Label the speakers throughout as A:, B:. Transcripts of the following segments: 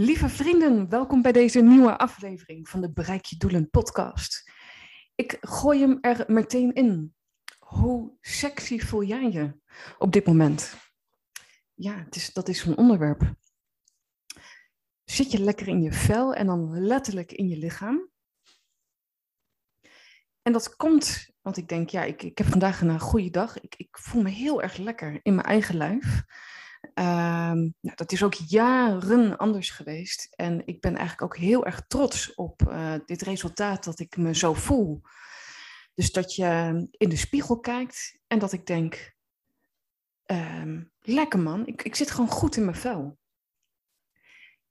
A: Lieve vrienden, welkom bij deze nieuwe aflevering van de Bereik je Doelen podcast. Ik gooi hem er meteen in. Hoe sexy voel jij je op dit moment? Ja, het is, dat is zo'n onderwerp. Zit je lekker in je vel en dan letterlijk in je lichaam? En dat komt, want ik denk, ja, ik, ik heb vandaag een goede dag. Ik, ik voel me heel erg lekker in mijn eigen lijf. Ehm, nou, dat is ook jaren anders geweest. En ik ben eigenlijk ook heel erg trots op uh, dit resultaat dat ik me zo voel. Dus dat je in de spiegel kijkt en dat ik denk, ehm, lekker man, ik, ik zit gewoon goed in mijn vel.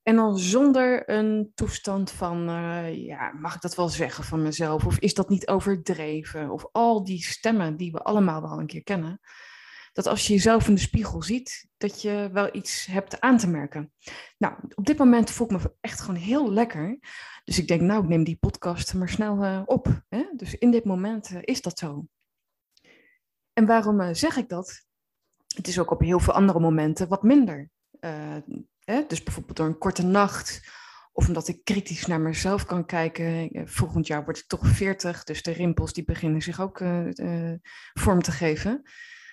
A: En dan zonder een toestand van, uh, ja, mag ik dat wel zeggen van mezelf? Of is dat niet overdreven? Of al die stemmen die we allemaal wel een keer kennen dat als je jezelf in de spiegel ziet, dat je wel iets hebt aan te merken. Nou, op dit moment voel ik me echt gewoon heel lekker. Dus ik denk, nou, ik neem die podcast maar snel uh, op. Hè? Dus in dit moment uh, is dat zo. En waarom uh, zeg ik dat? Het is ook op heel veel andere momenten wat minder. Hè? Dus bijvoorbeeld door een korte nacht. Of omdat ik kritisch naar mezelf kan kijken. Volgend jaar word ik toch 40, dus de rimpels die beginnen zich ook vorm te geven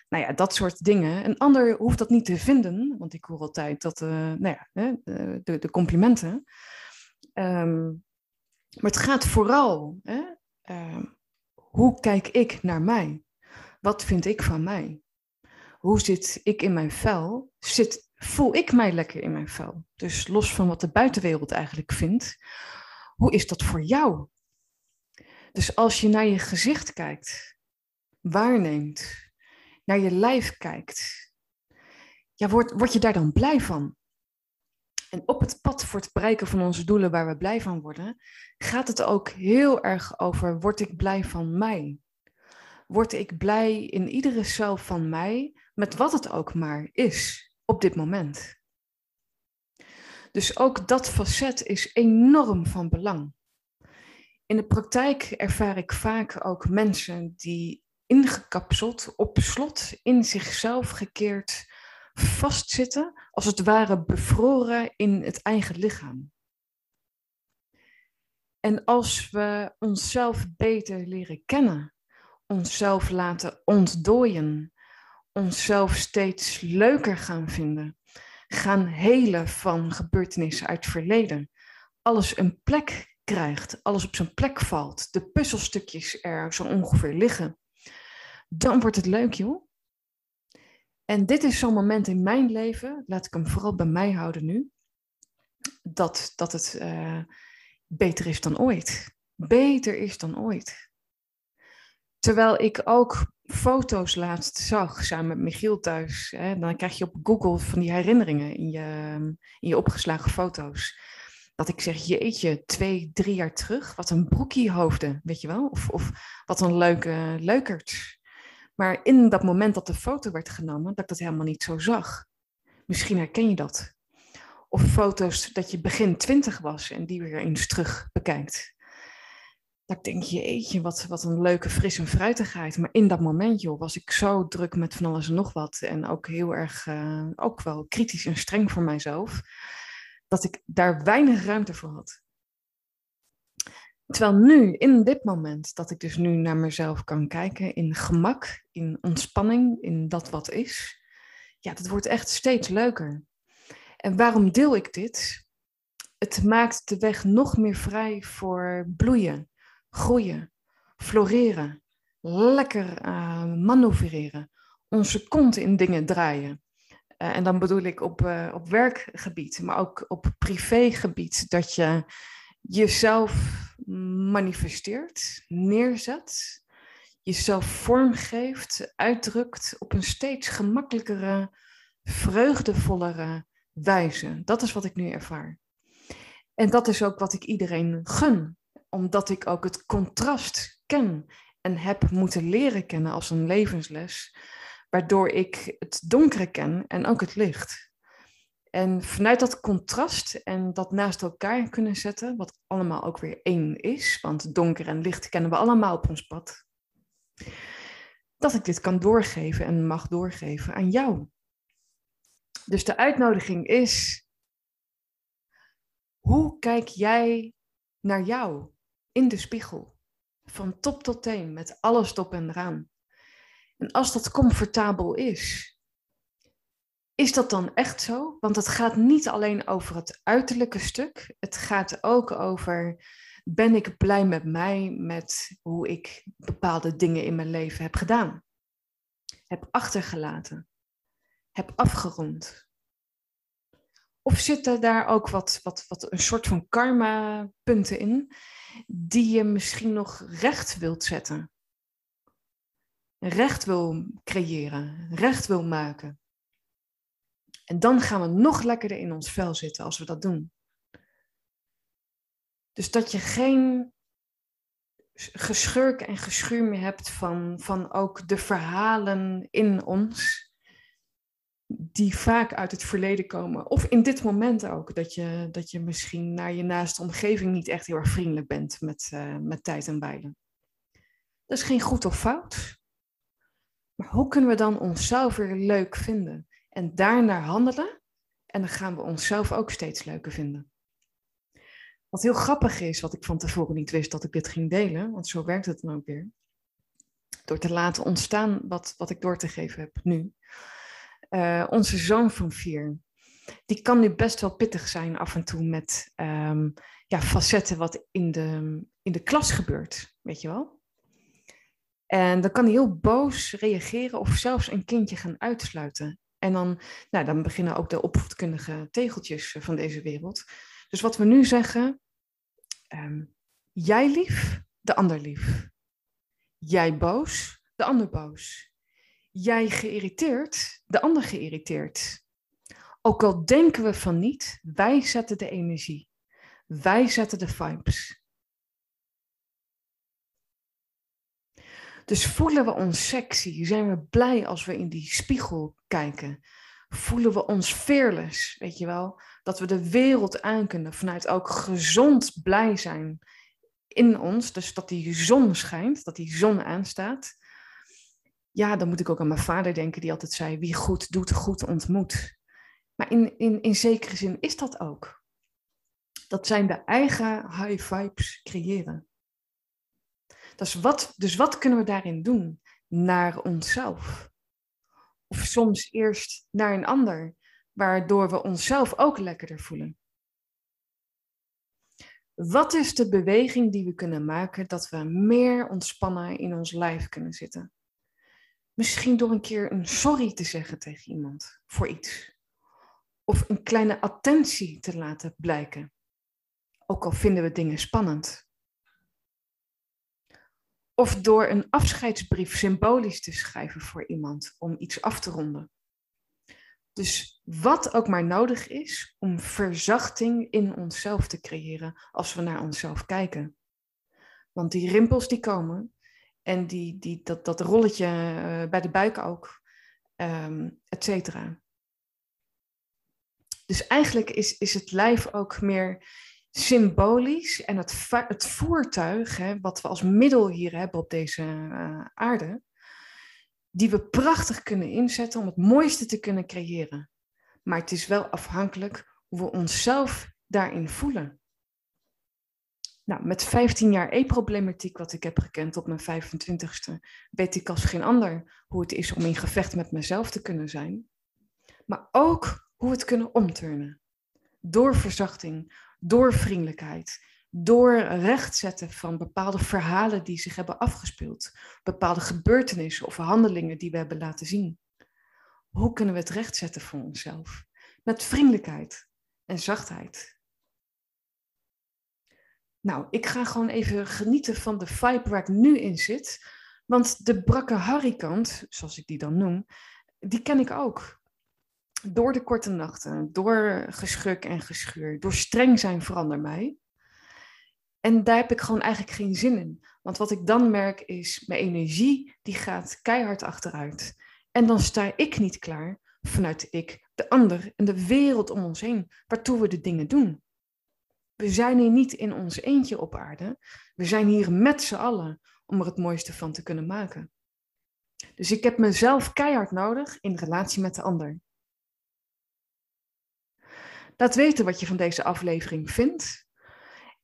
A: nou ja, dat soort dingen. Een ander hoeft dat niet te vinden, want ik hoor altijd dat, uh, nou ja, de, de complimenten. Um, maar het gaat vooral, hè, uh, hoe kijk ik naar mij? Wat vind ik van mij? Hoe zit ik in mijn vel? Zit, voel ik mij lekker in mijn vel? Dus los van wat de buitenwereld eigenlijk vindt, hoe is dat voor jou? Dus als je naar je gezicht kijkt, waarneemt, naar je lijf kijkt, ja, word, word je daar dan blij van? En op het pad voor het bereiken van onze doelen waar we blij van worden, gaat het ook heel erg over, word ik blij van mij? Word ik blij in iedere cel van mij, met wat het ook maar is op dit moment? Dus ook dat facet is enorm van belang. In de praktijk ervaar ik vaak ook mensen die ingekapseld, op slot, in zichzelf gekeerd vastzitten, als het ware bevroren in het eigen lichaam. En als we onszelf beter leren kennen, onszelf laten ontdooien, onszelf steeds leuker gaan vinden, gaan helen van gebeurtenissen uit het verleden, alles een plek krijgt, alles op zijn plek valt, de puzzelstukjes er zo ongeveer liggen, dan wordt het leuk, joh. En dit is zo'n moment in mijn leven, laat ik hem vooral bij mij houden nu, dat, dat het uh, beter is dan ooit. Beter is dan ooit. Terwijl ik ook foto's laatst zag, samen met Michiel thuis. Hè, dan krijg je op Google van die herinneringen in je, in je opgeslagen foto's. Dat ik zeg, jeetje, twee, drie jaar terug, wat een broekie hoofden, weet je wel? Of, of wat een leuke leukert. Maar in dat moment dat de foto werd genomen, dat ik dat helemaal niet zo zag. Misschien herken je dat. Of foto's dat je begin twintig was en die weer eens terug bekijkt. Dat ik denk, jeetje, wat, wat een leuke fris en fruitigheid. Maar in dat moment, joh, was ik zo druk met van alles en nog wat. En ook heel erg, uh, ook wel kritisch en streng voor mijzelf. Dat ik daar weinig ruimte voor had. Terwijl nu, in dit moment, dat ik dus nu naar mezelf kan kijken in gemak, in ontspanning, in dat wat is, ja, dat wordt echt steeds leuker. En waarom deel ik dit? Het maakt de weg nog meer vrij voor bloeien, groeien, floreren, lekker uh, manoeuvreren, onze kont in dingen draaien. Uh, en dan bedoel ik op, uh, op werkgebied, maar ook op privégebied, dat je jezelf manifesteert, neerzet, jezelf vormgeeft, uitdrukt op een steeds gemakkelijkere, vreugdevollere wijze. Dat is wat ik nu ervaar. En dat is ook wat ik iedereen gun, omdat ik ook het contrast ken en heb moeten leren kennen als een levensles, waardoor ik het donkere ken en ook het licht. En vanuit dat contrast en dat naast elkaar kunnen zetten, wat allemaal ook weer één is, want donker en licht kennen we allemaal op ons pad, dat ik dit kan doorgeven en mag doorgeven aan jou. Dus de uitnodiging is, hoe kijk jij naar jou in de spiegel? Van top tot teen, met alles top en eraan. En als dat comfortabel is, is dat dan echt zo? Want het gaat niet alleen over het uiterlijke stuk. Het gaat ook over, ben ik blij met mij, met hoe ik bepaalde dingen in mijn leven heb gedaan? Heb achtergelaten? Heb afgerond? Of zitten daar ook wat, wat, wat een soort van karma-punten in, die je misschien nog recht wilt zetten? Recht wil creëren, recht wil maken. En dan gaan we nog lekkerder in ons vel zitten als we dat doen. Dus dat je geen geschurk en geschuur meer hebt van, van ook de verhalen in ons, die vaak uit het verleden komen. Of in dit moment ook, dat je, dat je misschien naar je naaste omgeving niet echt heel erg vriendelijk bent met, uh, met tijd en bijlen. Dat is geen goed of fout. Maar hoe kunnen we dan onszelf weer leuk vinden? En daarnaar handelen. En dan gaan we onszelf ook steeds leuker vinden. Wat heel grappig is, wat ik van tevoren niet wist dat ik dit ging delen, want zo werkt het dan ook weer. Door te laten ontstaan wat, wat ik door te geven heb nu. Uh, onze zoon van vier, die kan nu best wel pittig zijn af en toe met um, ja, facetten wat in de, in de klas gebeurt, weet je wel. En dan kan hij heel boos reageren of zelfs een kindje gaan uitsluiten. En dan, nou, dan beginnen ook de opvoedkundige tegeltjes eh, van deze wereld. Dus wat we nu zeggen, um, jij lief, de ander lief. Jij boos, de ander boos. Jij geïrriteerd, de ander geïrriteerd. Ook al denken we van niet, wij zetten de energie. Wij zetten de vibes. Dus voelen we ons sexy? Zijn we blij als we in die spiegel kijken? Voelen we ons fearless, weet je wel? Dat we de wereld aan kunnen vanuit ook gezond blij zijn in ons. Dus dat die zon schijnt, dat die zon aanstaat. Ja, dan moet ik ook aan mijn vader denken, die altijd zei: wie goed doet, goed ontmoet. Maar in, in, in zekere zin is dat ook. Dat zijn de eigen high vibes creëren. Dus wat, dus wat kunnen we daarin doen? Naar onszelf. Of soms eerst naar een ander, waardoor we onszelf ook lekkerder voelen. Wat is de beweging die we kunnen maken dat we meer ontspannen in ons lijf kunnen zitten? Misschien door een keer een sorry te zeggen tegen iemand voor iets. Of een kleine attentie te laten blijken. Ook al vinden we dingen spannend. Of door een afscheidsbrief symbolisch te schrijven voor iemand om iets af te ronden. Dus wat ook maar nodig is om verzachting in onszelf te creëren als we naar onszelf kijken. Want die rimpels die komen en die, die, dat, dat rolletje uh, bij de buik ook, um, et cetera. Dus eigenlijk is, is het lijf ook meer symbolisch en het, het voertuig, hè, wat we als middel hier hebben op deze uh, aarde, die we prachtig kunnen inzetten om het mooiste te kunnen creëren. Maar het is wel afhankelijk hoe we onszelf daarin voelen. Nou, met 15 jaar e-problematiek wat ik heb gekend op mijn 25ste, weet ik als geen ander hoe het is om in gevecht met mezelf te kunnen zijn. Maar ook hoe we het kunnen omturnen. Door verzachting, door vriendelijkheid, door rechtzetten van bepaalde verhalen die zich hebben afgespeeld, bepaalde gebeurtenissen of handelingen die we hebben laten zien. Hoe kunnen we het rechtzetten voor onszelf? Met vriendelijkheid en zachtheid. Nou, ik ga gewoon even genieten van de vibe waar ik nu in zit. Want de brakke Harry-kant, zoals ik die dan noem, die ken ik ook. Door de korte nachten, door geschuk en geschuur, door streng zijn verander mij. En daar heb ik gewoon eigenlijk geen zin in. Want wat ik dan merk is, mijn energie die gaat keihard achteruit. En dan sta ik niet klaar vanuit ik, de ander en de wereld om ons heen, waartoe we de dingen doen. We zijn hier niet in ons eentje op aarde. We zijn hier met z'n allen om er het mooiste van te kunnen maken. Dus ik heb mezelf keihard nodig in relatie met de ander. Laat weten wat je van deze aflevering vindt.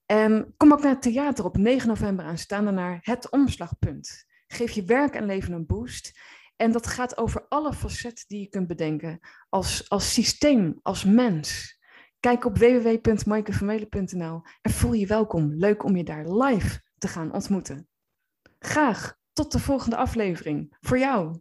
A: En kom ook naar het theater op 9 november aanstaande naar Het Omslagpunt. Geef je werk en leven een boost. En dat gaat over alle facetten die je kunt bedenken. Als, als systeem, als mens. Kijk op www.maikevermelen.nl en voel je welkom. Leuk om je daar live te gaan ontmoeten. Graag tot de volgende aflevering. Voor jou.